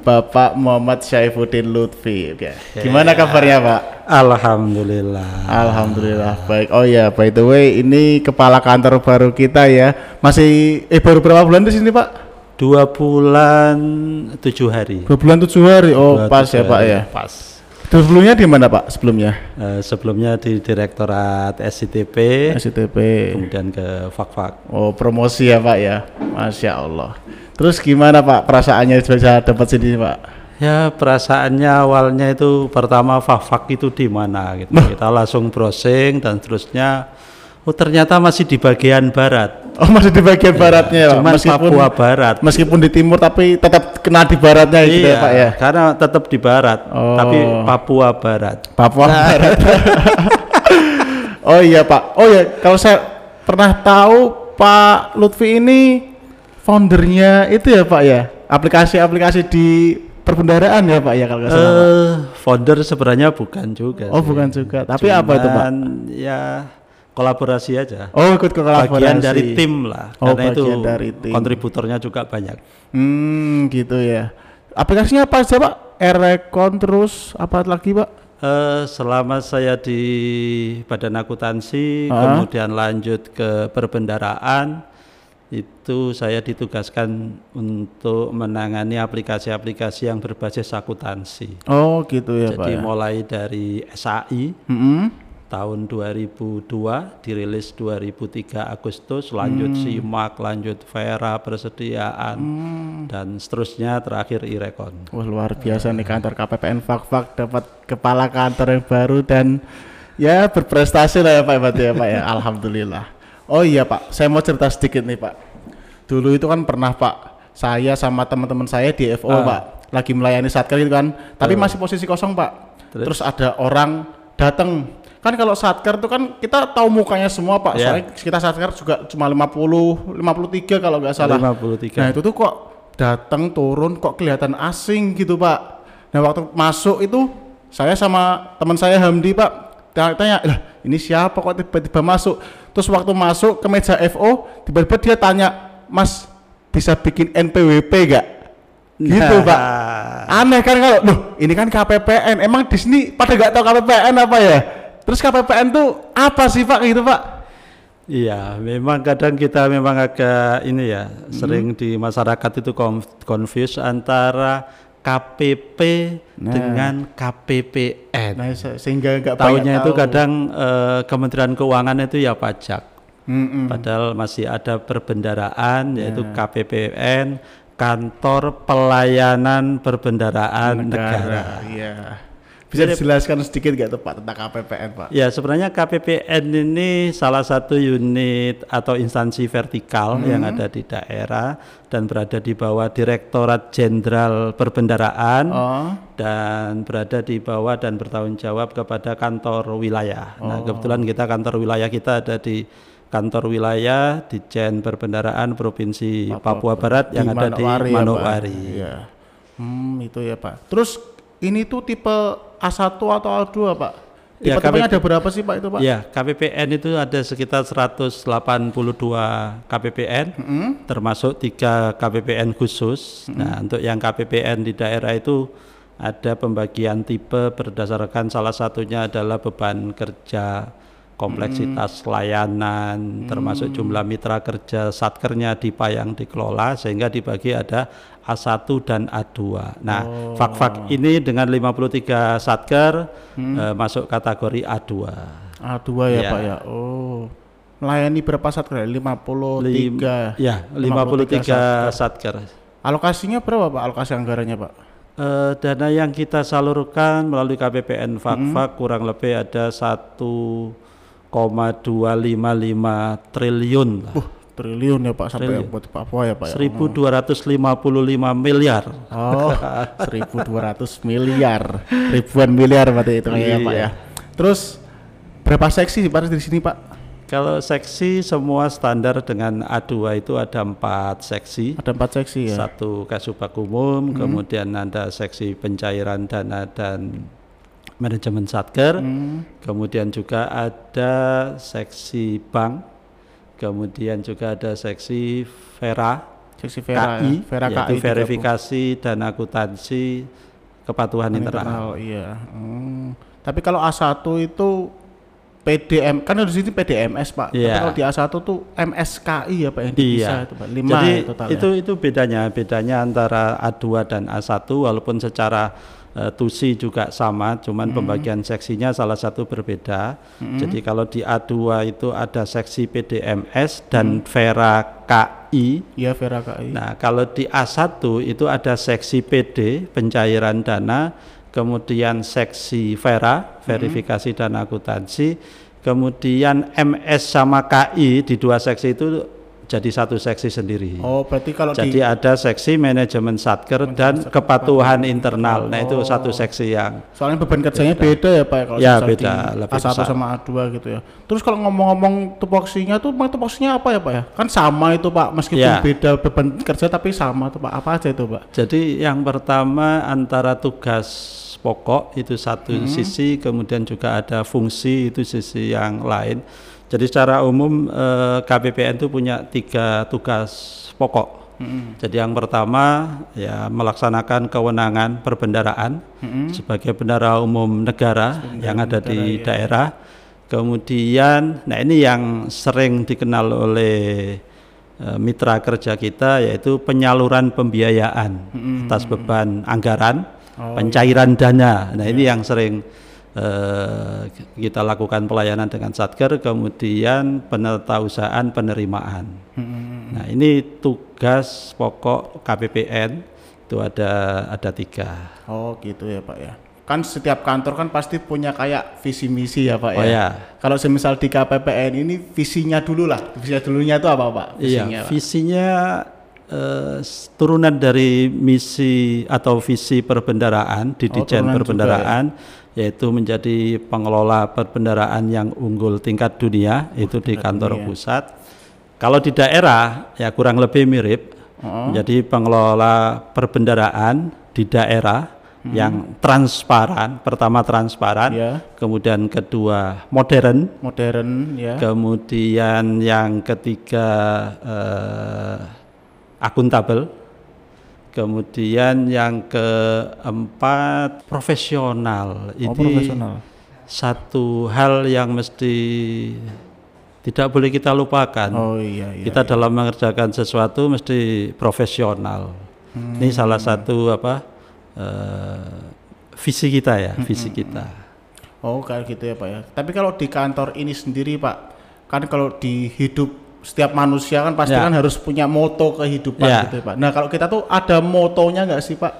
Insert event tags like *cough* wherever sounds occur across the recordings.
Bapak Muhammad Syaifuddin Lutfi. Oke. Gimana kabarnya Pak? Alhamdulillah. Alhamdulillah baik. Oh ya, by the way, ini kepala kantor baru kita ya. Masih eh baru berapa bulan di sini Pak? Dua bulan tujuh hari. Dua bulan tujuh hari. Oh Dua, pas ya Pak ya. Pas. Terus sebelumnya di mana Pak? Sebelumnya? Eh, sebelumnya di Direktorat SCTP, SCTP. kemudian ke Fakfak. Oh promosi ya Pak ya. Masya Allah. Terus gimana Pak perasaannya bisa dapat sini Pak? Ya perasaannya awalnya itu pertama Fakfak itu di mana gitu. Kita langsung browsing dan terusnya oh ternyata masih di bagian barat. Oh masih di bagian baratnya ya. Cuman Papua Barat. meskipun di timur tapi tetap kena di baratnya gitu ya iya, Pak ya. karena tetap di barat, Oh. tapi Papua Barat. Papua Barat. *laughs* oh iya Pak. Oh ya kalau saya pernah tahu Pak Lutfi ini foundernya itu ya Pak ya aplikasi-aplikasi di perbendaraan ya Pak ya kalau nggak salah. Eh, founder sebenarnya bukan juga. oh sih. bukan juga. Tapi apa itu Pak? Cuman Ya kolaborasi aja. Oh ikut ke kolaborasi. Bagian dari tim lah, Oh, karena itu bagian dari tim. kontributornya juga banyak. Hmm gitu ya. Aplikasinya apa aja Pak? Erecon terus apa lagi Pak? Eh, selama saya di Badan Akuntansi, Ah. kemudian lanjut ke perbendaraan, itu saya ditugaskan untuk menangani aplikasi-aplikasi yang berbasis akuntansi. Oh gitu ya Pak. Jadi Ya. mulai dari SAI Mm-mm. tahun 2002 dirilis 2003 Agustus lanjut Hmm. SIMAK lanjut Vera persediaan dan seterusnya terakhir Irekon Wah luar biasa nih kantor KPPN Fakfak dapat kepala kantor yang baru dan ya berprestasi lah ya Pak ya Pak ya *laughs* Alhamdulillah. Oh iya Pak, saya mau cerita sedikit nih Pak. Dulu itu kan pernah Pak, saya sama teman-teman saya di FO Ah. Pak, lagi melayani satker gitu kan, tapi masih posisi kosong Pak. Terus? Terus, ada orang datang, kan kalau satker itu kan kita tahu mukanya semua Pak, Iya. soalnya kita satker juga cuma 50, 53 kalau nggak salah. 53 Nah itu tuh kok datang turun kok kelihatan asing gitu pak. Nah waktu masuk itu saya sama teman saya Hamdi pak tanya, tanya lah ini siapa kok tiba-tiba masuk. Terus waktu masuk ke meja FO tiba-tiba dia tanya Mas bisa bikin NPWP gak? Gitu Nah. pak. Aneh kan kalau loh ini kan KPPN emang di sini pada gak tahu KPPN apa ya? Terus KPPN tuh apa sih pak gitu pak? Iya, memang kadang kita memang agak ini ya, Hmm. sering di masyarakat itu conf- confuse antara KPP Nah. dengan KPPN. Nah se- sehingga nggak Tahunya itu tahu. kadang eh, Kementerian Keuangan itu ya pajak. Mm-mm. Padahal masih ada perbendaraan yaitu Ya. KPPN, Kantor Pelayanan Perbendaraan Negara. Iya. Bisa dijelaskan sedikit gak tuh Pak tentang KPPN Pak? Ya sebenarnya KPPN ini salah satu unit atau instansi vertikal yang ada di daerah dan berada di bawah Direktorat Jenderal Perbendaraan Oh, dan berada di bawah dan bertanggung jawab kepada kantor wilayah. Nah kebetulan kita kantor wilayah kita ada di kantor wilayah di Jen Perbendaraan Provinsi Papua, Barat yang ada di ya, Pak? Manokwari. Iya. Hmm, itu ya Pak. Terus ini tuh tipe A1 atau A2 Pak? Ya, KPP ada berapa sih Pak itu Pak? Ya, KPPN itu ada sekitar 182 KPPN, termasuk tiga KPPN khusus. Nah, untuk yang KPPN di daerah itu ada pembagian tipe berdasarkan salah satunya adalah beban kerja, kompleksitas layanan, termasuk jumlah mitra kerja satkernya di Payang dikelola sehingga dibagi ada A1 dan A2. Nah, fak-fak ini dengan 53 satker eh, masuk kategori A2. A2 ya Iya. Pak ya. Oh. Melayani berapa satker? 53. Lim- ya, 53 satker. Alokasinya berapa Pak? Alokasi anggarannya Pak? Eh, dana yang kita salurkan melalui KPPN Fakfak kurang lebih ada 1,255 triliun. Uh, triliun ya Pak sampai Triliun. buat Papua ya Pak ya. 1255 miliar. Oh, *laughs* 1.200 miliar, ribuan miliar berarti itu ya Pak ya. Terus berapa seksi sih Pak di sini Pak? Kalau seksi semua standar dengan A2 itu ada empat seksi. Ada empat seksi ya. Satu kasubag umum, kemudian ada seksi pencairan dana dan manajemen satker, kemudian juga ada seksi bank, kemudian juga ada seksi vera, Seksi Vera, KI, ya. Vera yaitu KI verifikasi dan akuntansi kepatuhan internal. internal iya Hmm. tapi kalau A1 itu PDM kan di sini PDMS Pak tapi Iya. kalau di A1 tuh MSKI ya Pak yang bisa Iya. itu Pak lima Jadi ya itu itu bedanya bedanya antara A2 dan A1 walaupun secara eh, tusi juga sama, cuman pembagian seksinya salah satu berbeda. Jadi kalau di A2 itu ada seksi PDMS dan Vera KI. ya Vera KI Nah, kalau di A1 itu ada seksi PD pencairan dana, kemudian seksi Vera verifikasi dan akuntansi, kemudian MS sama KI di dua seksi itu jadi satu seksi sendiri. oh berarti kalau Jadi di ada seksi manajemen satker dan kepatuhan internal. Nah, itu Oh. satu seksi yang soalnya beban kerjanya beda, ya Pak kalau Ya, beda, lebih A1 besar. sama A2 gitu ya terus kalau ngomong-ngomong tupoksinya tuh tupoksinya apa ya Pak ya kan sama itu Pak meskipun Ya. beda beban kerja tapi sama tuh Pak apa aja itu Pak Jadi yang pertama antara tugas pokok itu satu sisi, kemudian juga ada fungsi itu sisi yang lain. Jadi secara umum eh, KPPN itu punya tiga tugas pokok. Jadi yang pertama ya melaksanakan kewenangan perbendaraan sebagai bendara umum negara yang ada di daerah. Kemudian, nah ini yang sering dikenal oleh eh, mitra kerja kita yaitu penyaluran pembiayaan atas beban anggaran, pencairan dana. Nah ini yang sering eh, kita lakukan pelayanan dengan satker, kemudian penetausahaan penerimaan. Nah ini tugas pokok KPPN itu ada ada tiga. oh gitu ya Pak ya kan setiap kantor kan pasti punya kayak visi misi ya Pak Oh ya ya, Kalau semisal di KPPN ini visinya dulu lah, visinya dulunya itu apa Pak? Visinya, iya Pak? visinya eh, turunan dari misi atau visi perbendaraan di Oh, juga Perbendaraan yaitu menjadi pengelola perbendaraan yang unggul tingkat dunia itu di kantor dunia. pusat. Kalau di daerah ya kurang lebih mirip. Oh. Jadi pengelola perbendaraan di daerah yang transparan, pertama transparan, Hmm. Ya. kemudian kedua modern, Modern ya. Kemudian yang ketiga eh, akuntabel. Kemudian yang keempat profesional. Oh, Ini profesional. satu hal yang mesti tidak boleh kita lupakan. Oh iya iya. kita dalam mengerjakan sesuatu mesti profesional. Hmm. Ini salah satu apa eh, visi kita ya, Hmm, visi kita. Oh kayak gitu ya Pak ya. Tapi kalau di kantor ini sendiri Pak, kan kalau di hidup setiap manusia kan pasti Ya. kan harus punya moto kehidupan Ya. gitu ya Pak. Nah kalau kita tuh ada motonya nggak sih Pak?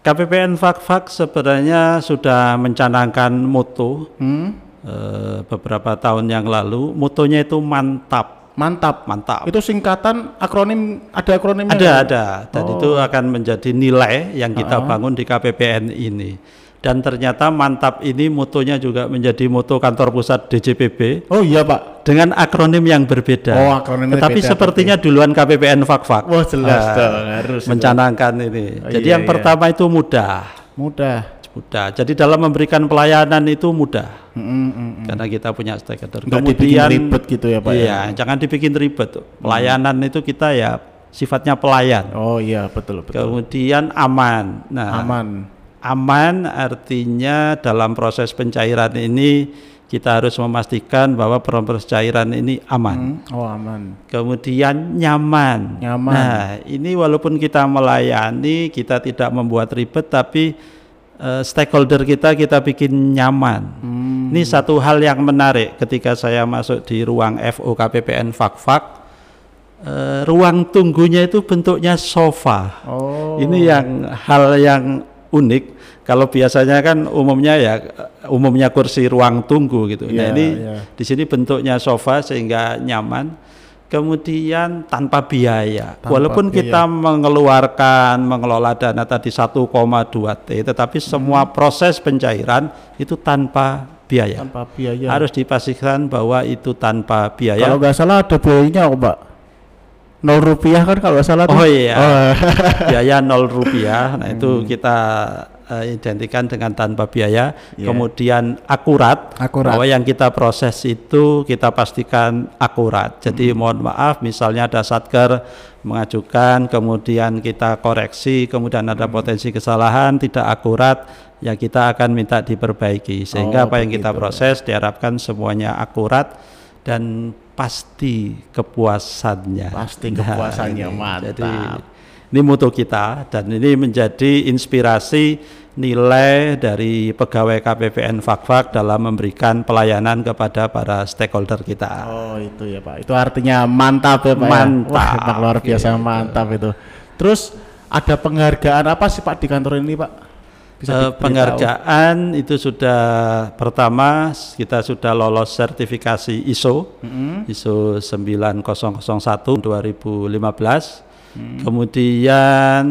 KPPN Fakfak sebenarnya sudah mencanangkan moto Hmm? eh, beberapa tahun yang lalu. Motonya itu mantap, Mantap. mantap. Itu singkatan akronim ada akronimnya? Ada nggak? ada dan itu akan menjadi nilai yang kita bangun di KPPN ini. Dan ternyata mantap ini motonya juga menjadi moto kantor pusat DJPB Oh iya Pak. dengan akronim yang berbeda. Oh, akronimnya Tetapi beda, sepertinya duluan KPPN Fakfak. Wah jelas Ah, dong harus. itu. mencanangkan ini. Oh, Jadi iya, yang iya. pertama itu mudah. Mudah. mudah. Jadi dalam memberikan pelayanan itu mudah Mm, mm, mm. karena kita punya stakeholder. Nggak dibikin ribet gitu ya, Pak, ya? Iya, jangan dibikin ribet. Pelayanan itu kita ya sifatnya pelayan. Oh iya betul betul. Kemudian aman. Nah, Aman. Aman artinya dalam proses pencairan ini kita harus memastikan bahwa proses cairan ini aman. Hmm, Oh aman. Kemudian nyaman. Nyaman. Nah, ini walaupun kita melayani, kita tidak membuat ribet, tapi eh, stakeholder kita kita bikin nyaman. Hmm. Ini satu hal yang menarik ketika saya masuk di ruang FO KPPN Fakfak. eh, ruang tunggunya itu bentuknya sofa. Oh. Ini yang hal yang unik. Kalau biasanya kan umumnya ya umumnya kursi ruang tunggu gitu. nah Iya, ini iya. di sini bentuknya sofa sehingga nyaman. Kemudian tanpa biaya. Tanpa Walaupun biaya. kita mengeluarkan mengelola dana tadi 1,2 T, tetapi semua proses pencairan itu tanpa biaya. tanpa biaya. Harus dipastikan bahwa itu tanpa biaya. Kalau nggak salah ada biayanya kok Pak. Nol rupiah kan kalau salah tuh. Oh iya, Oh. *laughs* biaya nol rupiah. Nah itu Hmm. kita eh, identikan dengan tanpa biaya, Iya. kemudian akurat, Akurat. bahwa yang kita proses itu kita pastikan akurat. Jadi mohon maaf, misalnya ada satker mengajukan, kemudian kita koreksi, kemudian ada potensi kesalahan tidak akurat, ya kita akan minta diperbaiki. Sehingga Oh, apa yang kita proses diharapkan semuanya akurat dan pasti kepuasannya. Pasti Nah, kepuasannya, ini. mantap. Jadi ini mutu kita dan ini menjadi inspirasi nilai dari pegawai KPPN Fakfak dalam memberikan pelayanan kepada para stakeholder kita. Oh itu ya Pak. Itu artinya mantap ya Pak. ya? Mantap, Wah, emang luar biasa gitu. mantap itu. Terus ada penghargaan apa sih Pak di kantor ini Pak? Eh, diberitahu? penghargaan itu sudah pertama kita sudah lolos sertifikasi ISO ISO 9001 2015 kemudian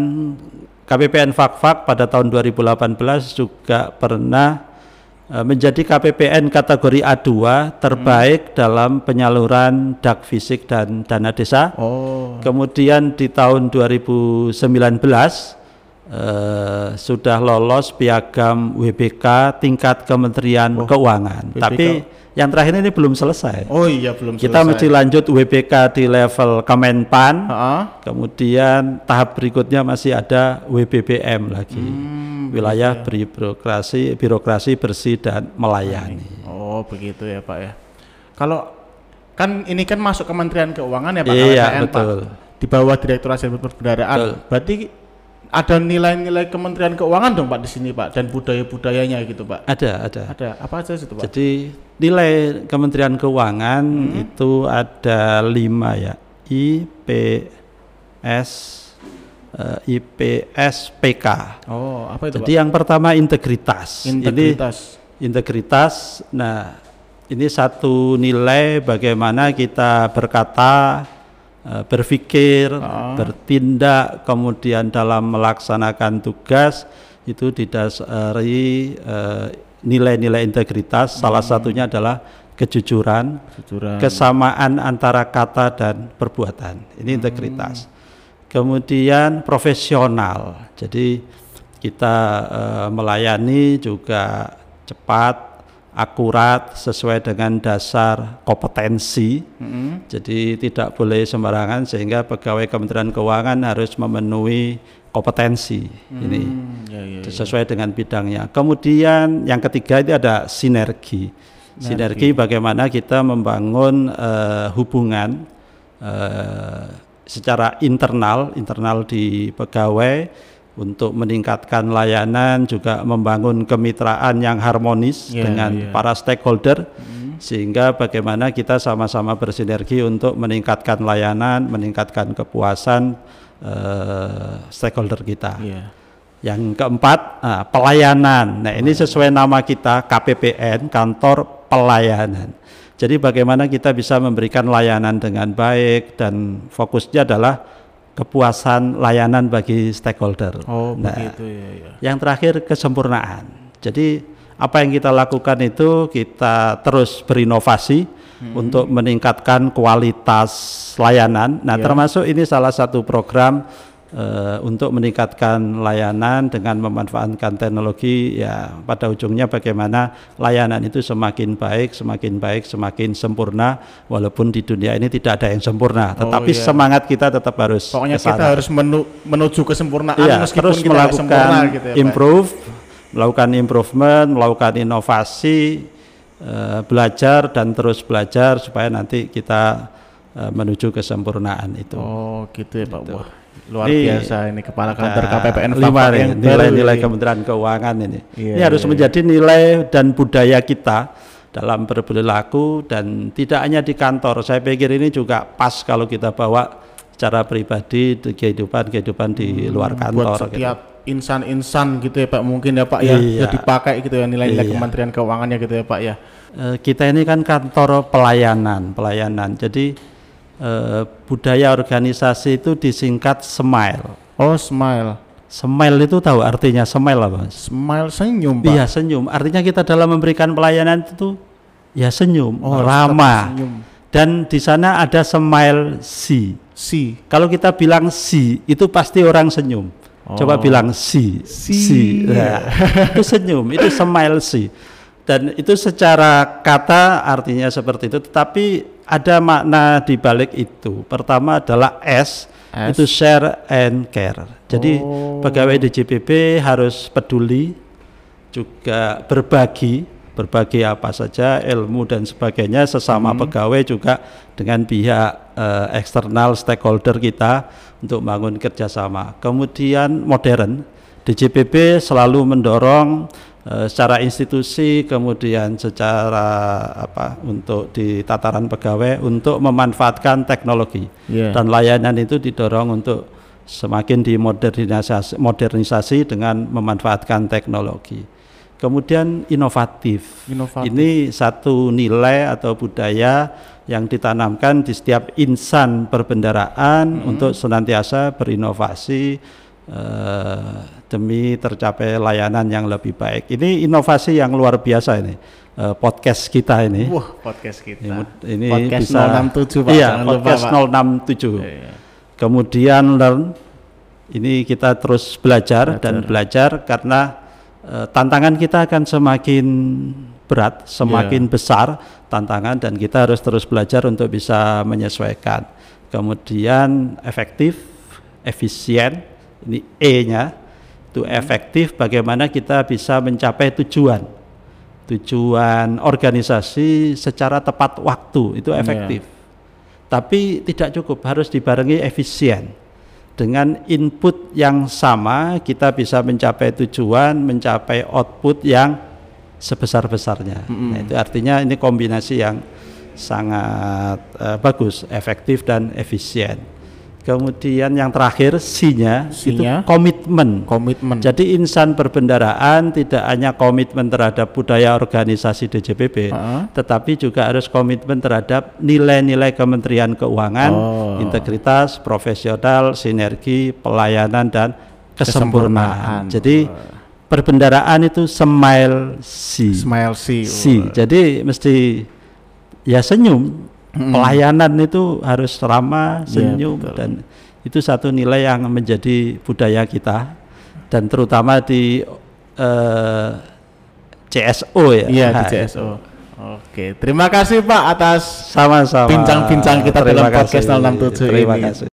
KPPN Fakfak pada tahun 2018 juga pernah eh, menjadi KPPN kategori A2 terbaik dalam penyaluran dak fisik dan dana desa. Oh. Kemudian di tahun 2019 eh, sudah lolos piagam WBK tingkat Kementerian Keuangan. WBK. Tapi yang terakhir ini belum selesai. Oh iya belum Kita mesti lanjut WBK di level Kemenpan. Heeh. Kemudian tahap berikutnya masih ada WBBM lagi. Hmm, Wilayah birokrasi birokrasi bersih dan melayani. Oh begitu ya Pak ya. Kalau kan ini kan masuk Kementerian Keuangan ya Pak Iya, KPPN, Pak. betul. Di bawah Direktorat Jenderal Perbendaraan. Betul. Berarti ada nilai-nilai Kementerian Keuangan dong Pak di sini Pak dan budaya-budayanya gitu Pak. Ada, ada. Ada apa aja situ Pak? Jadi nilai Kementerian Keuangan Hmm. itu ada lima ya, IPS, eh, IPS, PK. Oh apa itu Jadi yang pertama integritas. Pak? Integritas. Ini integritas. Nah, ini satu nilai bagaimana kita berkata, berpikir, Ah. bertindak, kemudian dalam melaksanakan tugas itu didasari eh, nilai-nilai integritas. Salah satunya adalah kejujuran, Kejujuran. kesamaan antara kata dan perbuatan. Ini integritas. Kemudian profesional. Jadi kita eh, melayani juga cepat, akurat, sesuai dengan dasar kompetensi. Mm-mm. Jadi tidak boleh sembarangan sehingga pegawai Kementerian Keuangan harus memenuhi kompetensi ini Hmm, ya, ya, ya. sesuai dengan bidangnya. Kemudian yang ketiga itu ada sinergi. Sinergi bagaimana kita membangun eh, hubungan eh, secara internal, internal di pegawai untuk meningkatkan layanan, juga membangun kemitraan yang harmonis Iya, dengan iya. para stakeholder sehingga bagaimana kita sama-sama bersinergi untuk meningkatkan layanan, meningkatkan kepuasan eh, stakeholder kita. Iya. Yang keempat, ah, pelayanan. Nah, ini sesuai nama kita KPPN, Kantor Pelayanan. Jadi bagaimana kita bisa memberikan layanan dengan baik dan fokusnya adalah kepuasan layanan bagi stakeholder. Oh Nah, begitu ya, ya. yang terakhir kesempurnaan. Jadi apa yang kita lakukan itu kita terus berinovasi untuk meningkatkan kualitas layanan. Nah, Ya. termasuk ini salah satu program eh, untuk meningkatkan layanan dengan memanfaatkan teknologi ya pada ujungnya bagaimana layanan itu semakin baik, semakin baik, semakin sempurna walaupun di dunia ini tidak ada yang sempurna, Oh, tetapi iya. semangat kita tetap harus Pokoknya ke sana. kita harus menu- menuju kesempurnaan Iya, meskipun terus kita melakukan sempurna gitu ya, Pak. improve, melakukan improvement, melakukan inovasi, eh, belajar dan terus belajar supaya nanti kita eh, menuju kesempurnaan itu. Oh gitu ya Pak. Wah, luar Ini biasa ini kepala kantor Nah, KPPN lima yang nilai-nilai ini. Kementerian Keuangan ini. Iya, ini harus iya, menjadi nilai dan budaya kita dalam berperilaku dan tidak hanya di kantor. Saya pikir ini juga pas kalau kita bawa secara pribadi di kehidupan kehidupan di luar kantor. buat gitu. setiap insan-insan gitu ya Pak mungkin ya Pak ya Iya. ya dipakai gitu ya nilai-nilai Iya. Kementerian Keuangannya gitu ya Pak ya. Eh, kita ini kan kantor pelayanan, pelayanan. Jadi eh, budaya organisasi itu disingkat smile. Oh smile, Smile itu tahu artinya smile apa? Smile senyum Pak. Iya senyum. Artinya kita dalam memberikan pelayanan itu ya senyum, Oh, ramah. senyum. Dan di sana ada smile si. Si. Kalau kita bilang si itu pasti orang senyum. Coba bilang si, Si. Nah, itu senyum, itu smile si. Dan itu secara kata artinya seperti itu, tetapi ada makna di balik itu. Pertama adalah S, S. itu share and care. Jadi Oh. pegawai DJPP harus peduli, juga berbagi, berbagi apa saja ilmu dan sebagainya sesama pegawai juga dengan pihak eh, eksternal stakeholder kita untuk membangun kerjasama. Kemudian modern, DJPP selalu mendorong eh, secara institusi kemudian secara apa untuk di tataran pegawai untuk memanfaatkan teknologi Iya. dan layanan itu didorong untuk semakin dimodernisasi modernisasi dengan memanfaatkan teknologi. Kemudian inovatif. Inovatif. Ini satu nilai atau budaya yang ditanamkan di setiap insan perbendaraan untuk senantiasa berinovasi eh, demi tercapai layanan yang lebih baik. Ini inovasi yang luar biasa ini eh, podcast kita ini. Wah, podcast kita. Ini, ini podcast bisa 067 Pak, Iya, jangan lupa, podcast Pak. 067. Iya. Kemudian learn ini kita terus belajar, dan belajar karena eh, tantangan kita akan semakin berat, semakin besar tantangan dan kita harus terus belajar untuk bisa menyesuaikan. Kemudian efektif, efisien, ini E-nya itu efektif bagaimana kita bisa mencapai tujuan. Tujuan organisasi secara tepat waktu itu efektif. Tapi tidak cukup, harus dibarengi efisien. Dengan input yang sama, kita bisa mencapai tujuan, mencapai output yang sebesar-besarnya. Nah, itu artinya ini kombinasi yang sangat eh, bagus, efektif dan efisien. Kemudian yang terakhir C-nya itu komitmen. Komitmen. Jadi insan perbendaraan tidak hanya komitmen terhadap budaya organisasi DJPP, Heeh. tetapi juga harus komitmen terhadap nilai-nilai Kementerian Keuangan, Oh. integritas, profesional, sinergi, pelayanan dan Kesempurnaan. kesempurnaan. Jadi perbendaraan itu smile si, Smile si. si. Jadi mesti ya senyum. Pelayanan itu harus ramah, Iya, senyum betul. dan itu satu nilai yang menjadi budaya kita dan terutama di eh, CSO ya. Iya, di CSO. Oke, terima kasih Pak atas Sama-sama. bincang-bincang kita Terima dalam podcast kasih. 067 Terima ini. kasih.